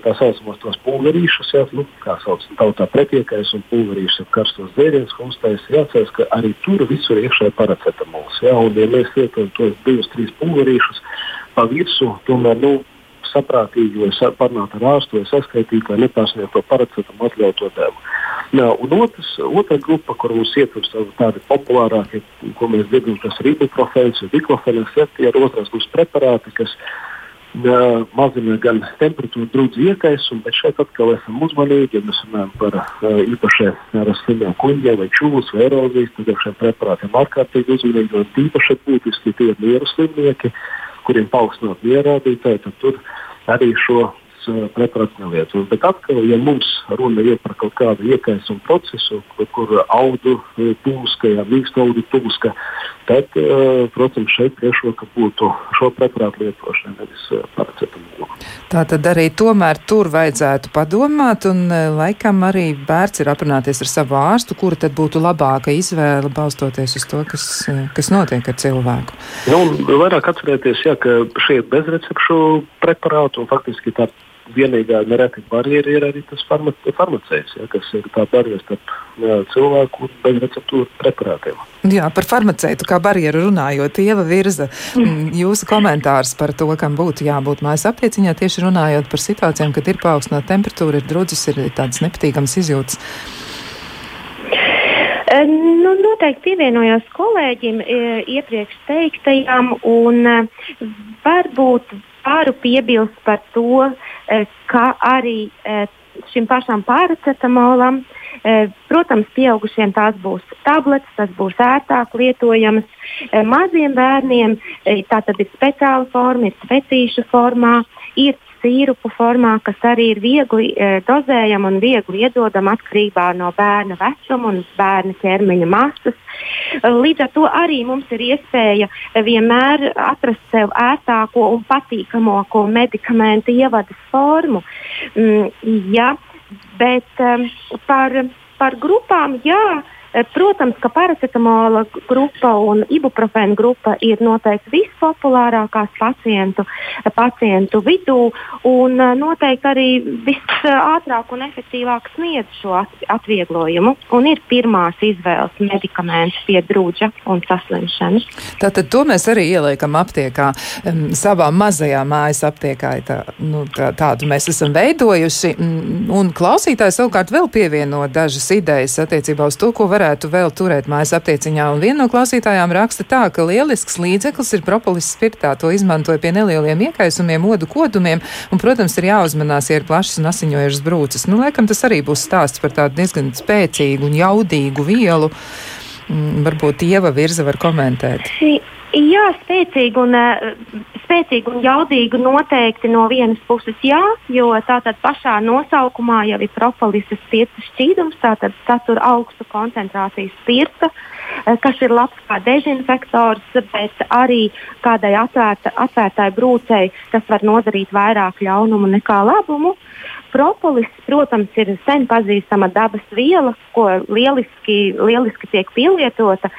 tā saucamos tos pulverīšus, ja, nu, kā sauc tautā pretiekais un pulverīšus ir karstos dzērienus, ko uztais. Jāatcerās, ka arī tur visur iekšā ir paracetamols. Ja, un, ja mēs lietojam tos divus, trīs pulverīšus pa virsmu, tomēr nu, saprātīgi, lai parunātu ar ārstu vai saskaitītu, lai nepārsniegtu to paracetamu atļautu devu. Jā, un otrs, otra grupa, kur mums ietver tādi populārākie, ko mēs dzirdam, tas ir ibuprofēns, diklofēns, ja, tie ir otrās grupas preparāti, kas mazina gan temperatūru, drudzi iekaisumu, bet šeit atkal esam uzmanīgi, ja mēs runājam par īpašiem ar slimiem kuģiem vai čūlas vai erozijas, tad ar šiem preparātiem ārkārtīgi uzmanīgi un tīpaši būtiski tie mieru slimnieki, kuriem paaugstināt mierādītāji, tad tur arī šo uh, preparāts nelietot. Bet atkal, ja mums runa ir par kaut kādu iekaisumu procesu, kur, kur audu tūska, ja mīkstu audu tūska, tad, uh, protams, šeit priekšroka būtu šo preparātu lietošana, nevis uh, paracetamolu. Tā tad arī tomēr tur vajadzētu padomāt, un laikam arī vērts ir aprunāties ar savu ārstu, kura tad būtu labāka izvēle balstoties uz to, kas, kas notiek ar cilvēku. Nu, vairāk atcerēties, jā, ka šie bezrecepšu preparāti un faktiski tā vienīgā nereti barjera ir arī tas farma, farmaceits, ja, kas ir tā barjera starp jā, cilvēku un bezreceptūru preparātiem. Jā, par farmaceitu kā barjeru runājot, Ieva virza mm, jūsu komentārs par to, kam būtu jābūt mājas aplieciņā, tieši runājot par situācijām, kad ir paaugstināta temperatūra, ir drudzis, ir tādas nepatīkamas izjūtas. Nu, noteikti pievienojos kolēģim iepriekš teiktajam, un varbūt varu piebilst par to, Eh, kā arī eh, šim pašam paracetamolam. Eh, protams, pieaugušiem tās būs tabletes, tas būs ērtāk lietojamas. Maziem bērniem tā tad ir speciāla forma, ir svecīšu formā, ir sīrupu formā, kas arī ir viegli e, dozējama un viegli iedodama atkarībā no bērna vecuma un bērna ķermeņa masas. Līdz ar to arī mums ir iespēja vienmēr atrast sev ērtāko un patīkamāko medikamentu ievadas formu. Mm, ja, bet um, par, par grupām, jā, Protams, ka paracetamola grupa un ibuprofēna grupa ir noteikti vispopulārākās pacientu, pacientu vidū un noteikti arī visātrāk un efektīvāk sniedz šo atvieglojumu un ir pirmās izvēles medikamenti pie drūģa un saslimšanas. Tātad to mēs arī ieliekam aptiekā, um, savā mazajā mājas aptiekā. Tā, nu, tā, tādu mēs esam veidojuši. Un klausītājs savukārt vēl pievieno dažas idejas attiecībā uz to, ko varētu vēl turēt mājas aptieciņā. Un viena no klausītājām raksta tā, ka lielisks līdzeklis ir propolis spirtā. To izmantoja pie nelieliem iekaisumiem, odu kodumiem. Un, protams, ir jāuzmanās, ja ir plašas un asiņojušas brūces. Nu, laikam tas arī būs stāsts par tādu diezgan spēcīgu un jaudīgu vielu. Mm, varbūt Ieva Virza var komentēt. Jā, spēcīgi un, uh, spēcīgi un jaudīgi noteikti no vienas puses jā, jo tātad pašā nosaukumā jau ir propolises spirta šķīdums, tātad satur augstu koncentrāciju spirta, uh, kas ir labs kā dezinfektors, bet arī kādai atvērta, atvērtai brūcei tas var nodarīt vairāk ļaunumu nekā labumu. Propolis, protams, ir sen pazīstama dabas viela, ko lieliski, lieliski tiek pielietota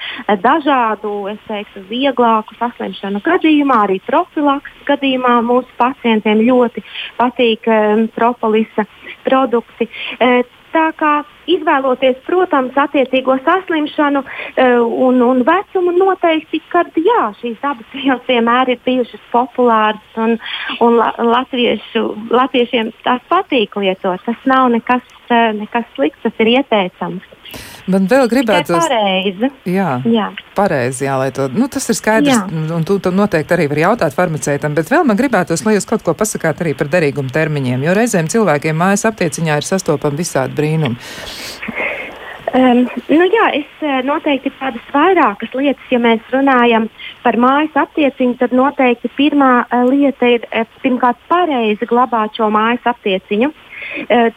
dažādu, es teiktu, vieglāku saslimšanu gadījumā, arī profilakses gadījumā mūsu pacientiem ļoti patīk um, propolisa produkti. Uh, Tā kā izvēloties, protams, attiecīgo saslimšanu uh, un, un vecumu, noteikti, ka jā, šīs dabas vielas vienmēr ir bijušas populāras un, un la, latviešu, latviešiem tās patīk lietot. Tas nav nekas, uh, nekas slikts, tas ir ieteicams. Man vēl gribētu. Tas ir pareizi. Jā, jā. pareizi, jā, lai to, nu, tas ir skaidrs, jā. un tu, tu noteikti arī vari jautāt farmaceitam, bet vēl man gribētos, lai jūs kaut ko pasakāt arī par derīgumu termiņiem, jo reizēm cilvēkiem mājas aptieciņā ir sastopami visādi brīnumi. Um, nu jā, es eh, noteikti tādas vairākas lietas, ja mēs runājam par mājas aptieciņu, tad noteikti pirmā uh, lieta ir uh, pirmkārt pareizi glabāt šo mājas aptieciņu. Uh,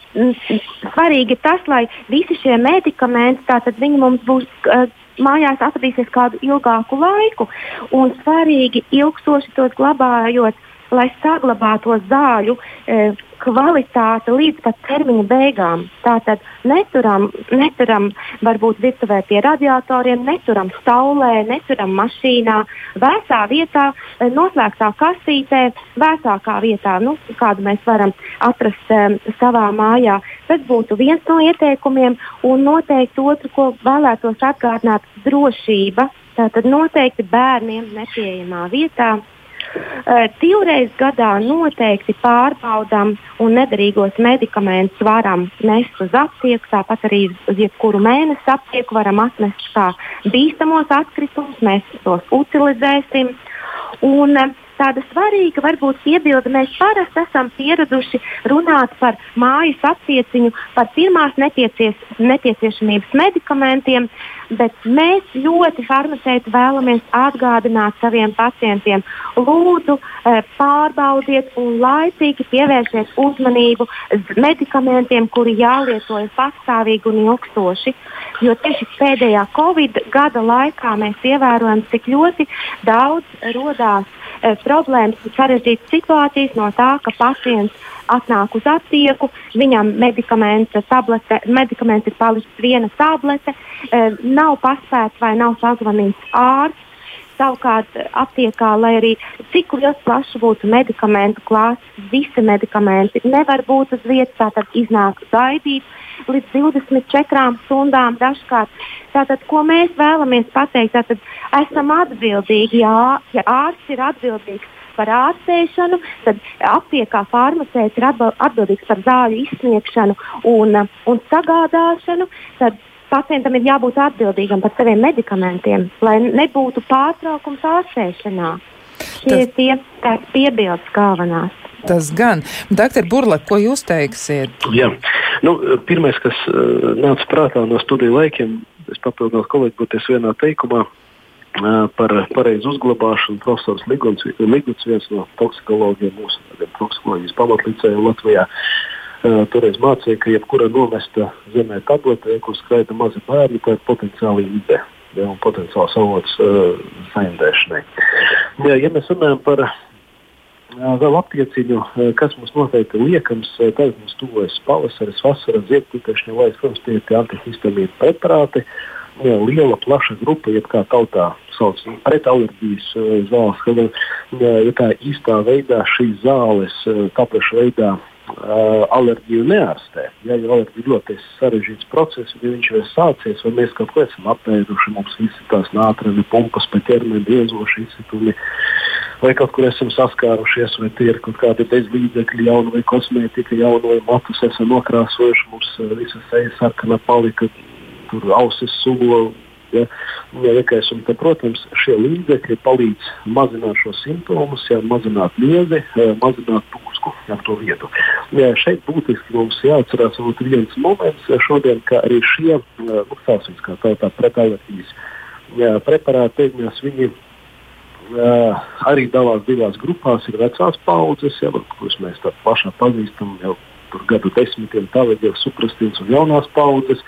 svarīgi ir tas, lai visi šie medikamenti, tātad viņi mums būs eh, mājās atradīsies kādu ilgāku laiku, un svarīgi ilgstoši tos glabājot, lai saglabātos zāļu e, kvalitāte līdz pat termiņa beigām. Tātad neturam, neturam varbūt virtuvē pie radiatoriem, neturam staulē, neturam mašīnā, vēsā vietā, eh, noslēgtā kastītē, vēsākā vietā, nu, kādu mēs varam atrast um, savā mājā. Tas būtu viens no ieteikumiem, un noteikti otru, ko vēlētos atgādināt, drošība. Tātad noteikti bērniem nepieejamā vietā divreiz gadā noteikti pārbaudām un nederīgos medikamentus varam nest uz aptieku, tāpat arī uz jebkuru mēnesi aptieku varam atnest kā bīstamos atkritumus, mēs tos utilizēsim. Un, uh, tāda svarīga varbūt piebilde. Mēs parasti esam pieraduši runāt par mājas apcieciņu, par pirmās nepiecieš, nepieciešamības medikamentiem, bet mēs ļoti farmaceiti vēlamies atgādināt saviem pacientiem, lūdzu, eh, pārbaudiet un laicīgi pievērsiet uzmanību medikamentiem, kuri jālietojas pastāvīgi un ilgstoši. Jo tieši pēdējā Covid gada laikā mēs ievērojam, cik ļoti daudz rodās problēmas un sarežģītas situācijas no tā, ka pacients atnāk uz aptieku, viņam medikamenta tablete, medikaments ir palicis viena tablete, eh, nav paspēts vai nav sazvanīts ārsts. Savukārt, aptiekā, lai arī cik liels plašs būtu medikamentu klāsts, visi medikamenti nevar būt uz vietas, tātad iznāk gaidīt līdz 24 stundām dažkārt. Tātad, ko mēs vēlamies pateikt, tātad esam atbildīgi, jā, ja ārsts ir atbildīgs par ārstēšanu, tad aptiekā farmaceits ir atbildīgs par zāļu izsniegšanu un, un sagādāšanu. Tad pacientam ir jābūt atbildīgam par saviem medikamentiem, lai nebūtu pārtraukums ārstēšanā. Šie ir tie piebildes galvenās. Tas gan. Doktor Burla, ko jūs teiksiet? Jā. Nu, pirmais, kas uh, nāca prātā no studiju laikiem, es papildinātu kolēģi, būties vienā teikumā uh, par pareizu uzglabāšanu. Profesors Liguns viens no toksikologiem mūsu toksikoloģijas pamatlicējiem Latvijā. Uh, toreiz mācīja, ka jebkura nomesta zemē tabletē, ko skaita mazi bērni, tā ir potenciāli ide ja, un potenciāls avots uh, saindēšanai. Ja, ja mēs runājam par vēl aptieciņu, kas mums noteikti liekams, tagad mums tuvojas pavasaris, vasara, ziedputekšņa laiks, protams, tie ir tie antihistamīnu preparāti. liela, plaša grupa, jeb kā tautā sauc pretalerģijas zāles, kad ja tā īstā veidā šīs zāles tapuša veidā uh, alerģiju neārstē. Ja jau alerģija ir ļoti sarežģīts process, ja viņš jau ir sācies, vai mēs kaut ko esam apēduši, mums visi tās nātreni, pumpas pēc ķermeņa, biezoši izsitumi, vai kaut kur esam saskārušies, vai tie ir kaut kādi bezlīdzekļi, jauni vai kosmētika, jauni vai matus esam nokrāsojuši, mums uh, visa seja sarkana palika, tur ausis sulo Ja, liekais, tad, protams, šie līdzekļi palīdz mazināt šo simptomus, ja, mazināt liezi, eh, mazināt pūsku ap to vietu. Ja, šeit būtiski mums jāatcerās viens moments šodien, ka arī šie eh, nu, kā tā, tā ja, preparāti, viņi Uh, arī dalās divās grupās. Ir vecās paudzes, ja, kuras mēs tā pašā pazīstam jau gadu desmitiem, tālāk jau suprastīns un jaunās paudzes.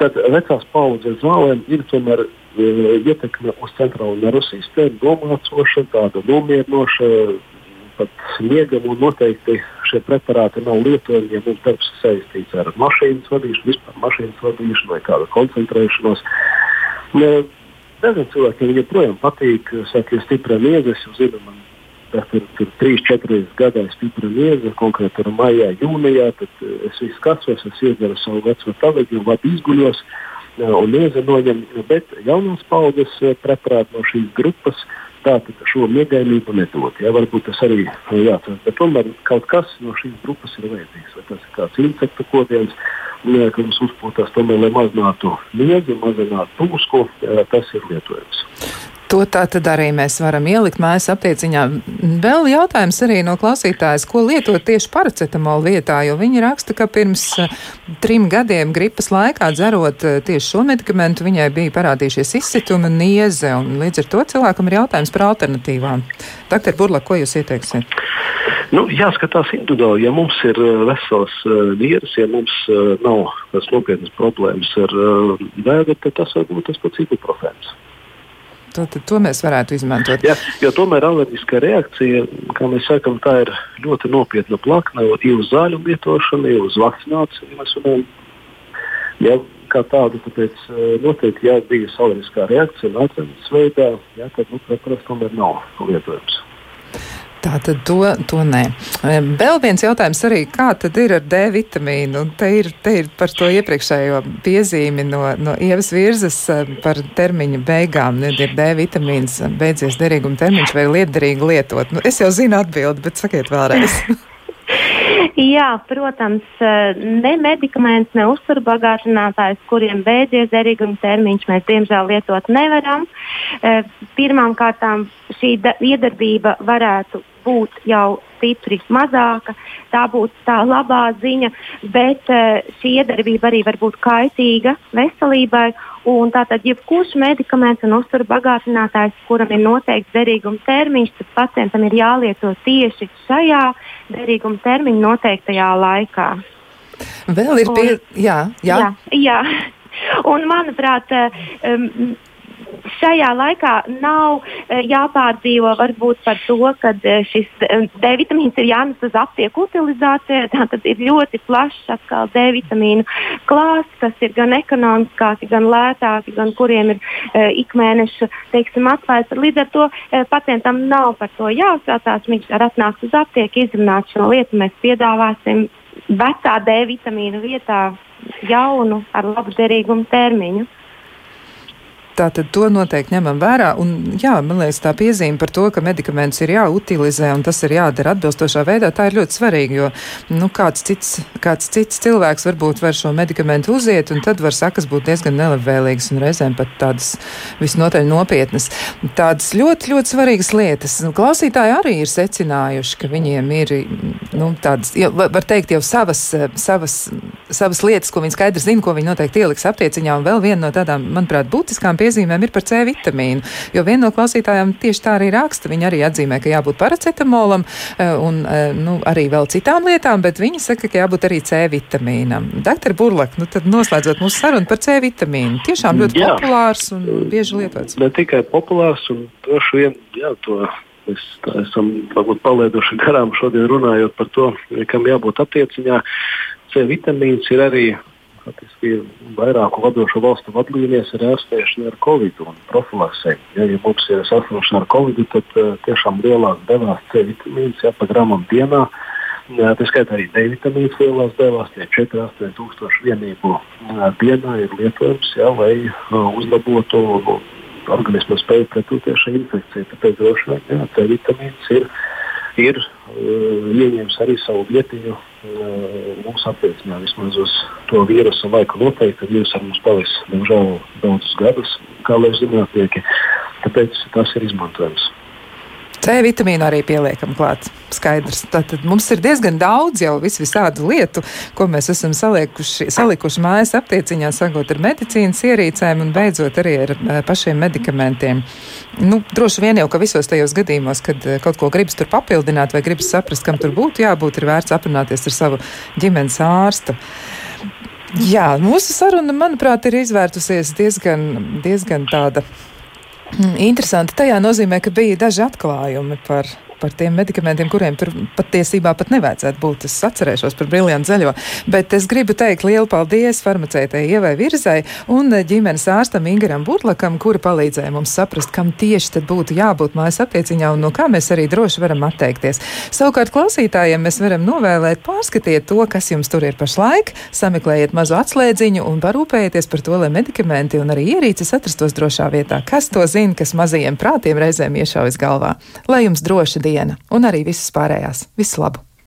Tad vecās paudzes zālēm ir tomēr e, ietekme uz centrālo nervu sistēmu, domācoša, tāda nomierinoša, pat sniegama un noteikti šie preparāti nav lietojami, ja mums darbs saistīts ar mašīnas vadīšanu, vispār mašīnas vadīšanu vai kādu koncentrēšanos. Dažiem cilvēkiem joprojām patīk, saka, ja stipra miezes, jūs zināt, man tas ir, ir 3-4 gadā stipra miega, konkrēti ar maijā, jūnijā, tad eh, es visu skatos, es iedzeru savu veco tabaģi, labi izguļos eh, un miega noņem, bet jaunās paudzes eh, preparāti no šīs grupas tātad šo miegainību nedod. Ja, varbūt tas arī jāatcerās, bet tomēr kaut kas no šīs grupas ir vajadzīgs. Vai tas ir kāds insektu kodiens, ka mums uzpūtās tomēr, lai mazinātu miegu, mazinātu pūsku, tas ir lietojams. To tā tad arī mēs varam ielikt mājas aptieciņā. Vēl jautājums arī no klausītājas, ko lietot tieši paracetamolu vietā, jo viņi raksta, ka pirms uh, trim gadiem gripas laikā dzerot uh, tieši šo medikamentu, viņai bija parādījušies izsitumi un nieze, un līdz ar to cilvēkam ir jautājums par alternatīvām. Doktor Burla, ko jūs ieteiksiet? Nu, jāskatās individuāli. Ja mums ir uh, vesels uh, vīrs, ja mums uh, nav nopietnas problēmas ar uh, vēdru, tad tas var būt tas pats ibuprofens. To, to mēs varētu izmantot. Jā, jo tomēr alerģiskā reakcija, kā mēs sakām, tā ir ļoti nopietna plakne, jau uz zāļu lietošanu, jau uz vakcināciju. Mēs runājam, ja, kā tādu, tāpēc eh, noteikti, ja bija alerģiskā reakcija, nācijas veidā, ja, tad, nu, protams, tomēr nav lietojams. Tā tad to, to nē. Vēl viens jautājums arī, kā tad ir ar D vitamīnu? Te ir, te ir par to iepriekšējo piezīmi no, no ievas virzes par termiņa beigām. Ir D vitamīns, beidzies derīguma termiņš vai lietderīgi lietot. Nu, es jau zinu atbildi, bet sakiet vēlreiz. Jā, protams, ne medikaments, ne uzturbagātinātājs, kuriem beidzies derīguma termiņš, mēs diemžēl lietot nevaram. Pirmkārt, šī iedarbība varētu būt jau stipri mazāka. Tā būtu tā labā ziņa, bet uh, šī iedarbība arī var būt kaitīga veselībai. Tātad, jebkurš medikaments un uzturu bagātinātājs, kuram ir noteikts derīguma termiņš, tad pacientam ir jālieto tieši šajā derīguma termiņa noteiktajā laikā. Vēl ir pie... un, jā, jā. jā, jā. Un, manuprāt, um, šajā laikā nav e, jāpārdzīvo varbūt par to, ka e, šis e, D vitamīns ir jānes uz aptieku utilizācijai. Tātad ir ļoti plašs atkal D vitamīnu klāsts, kas ir gan ekonomiskāki, gan lētāki, gan kuriem ir uh, ikmēneša atklājums. Līdz ar to uh, pacientam nav par to jāuztraucās. Viņš var atnākt uz aptieku, izrunāt šo lietu. Mēs piedāvāsim vecā D vitamīnu vietā jaunu ar labu derīgumu termiņu. Tātad to noteikti ņemam vērā. Un, jā, man liekas, tā piezīme par to, ka medikamentus ir jāutilizē un tas ir jādara atbilstošā veidā, tā ir ļoti svarīga. Jo nu, kāds, cits, kāds cits cilvēks varbūt var šo medikamentu uziet, un tad var sakas būt diezgan nelabvēlīgas un reizēm pat tādas visnotaļ nopietnas. Tādas ļoti, ļoti svarīgas lietas. Nu, klausītāji arī ir secinājuši, ka viņiem ir nu, tādas, jau, var teikt, jau savas, savas, savas lietas, ko viņi skaidri zina, ko viņi noteikti ieliks aptieciņā. Un vēl viena no tādām, manuprāt, būtiskām piezīmēm ir par C vitamīnu. Jo viena no klausītājām tieši tā arī raksta. Viņa arī atzīmē, ka jābūt paracetamolam eh, un eh, nu, arī vēl citām lietām, bet viņa saka, ka jābūt arī C vitamīnam. Doktor Burlak, nu tad noslēdzot mūsu sarunu par C vitamīnu. Tiešām ļoti jā. populārs un bieži lietots. Ne tikai populārs un droši vien, jā, to mēs esam varbūt palaiduši garām šodien runājot par to, kam jābūt attieciņā. C vitamīns ir arī Faktiski vairāku vadošo valstu vadlīnijas ir ārstēšana ar covid un profilaksē. Ja, ja mums ir saslimšana ar covid, tad uh, tiešām lielās devās C vitamīns ja, pa gramam dienā. Tā skaitā arī D vitamīns lielās devās, tie 4-8 tūkstoši vienību dienā ir lietojams, ja, lai uh, uzlabotu organisma spēju pretoties šai infekcijai. Tāpēc droši vien jā, C vitamīns ir, ir uh, ieņēmis arī savu vietiņu mūsu attieksmē. Vismaz uz to vīrusu laiku noteikti, ka vīrus ar mums paliks diemžēl daudzus gadus, kā lai zinātnieki. Tāpēc tas ir izmantojams. C vitamīnu arī pieliekam klāt. Skaidrs. Tātad mums ir diezgan daudz jau vis visādu lietu, ko mēs esam saliekuši, salikuši mājas aptieciņā, sākot ar medicīnas ierīcēm un beidzot arī ar eh, pašiem medikamentiem. Nu, droši vien jau, ka visos tajos gadījumos, kad eh, kaut ko gribas tur papildināt vai gribas saprast, kam tur būtu jābūt, ir vērts aprunāties ar savu ģimenes ārstu. Jā, mūsu saruna, manuprāt, ir izvērtusies diezgan, diezgan tāda interesanti. Tajā nozīmē, ka bija daži atklājumi par par tiem medikamentiem, kuriem tur patiesībā pat nevajadzētu būt. Es atcerēšos par briljantu zaļo. Bet es gribu teikt lielu paldies farmaceitei Ievai Virzai un ģimenes ārstam Ingaram Burlakam, kura palīdzēja mums saprast, kam tieši tad būtu jābūt mājas aptieciņā un no kā mēs arī droši varam atteikties. Savukārt klausītājiem mēs varam novēlēt pārskatiet to, kas jums tur ir pašlaik, sameklējiet mazu atslēdziņu un parūpējieties par to, lai medikamenti un arī ierīces atrastos drošā vietā. Kas to zina, kas mazajiem prātiem reizēm iešaujas galvā? Lai jums droša diena! Diena un arī visas pārējās. Visu labu!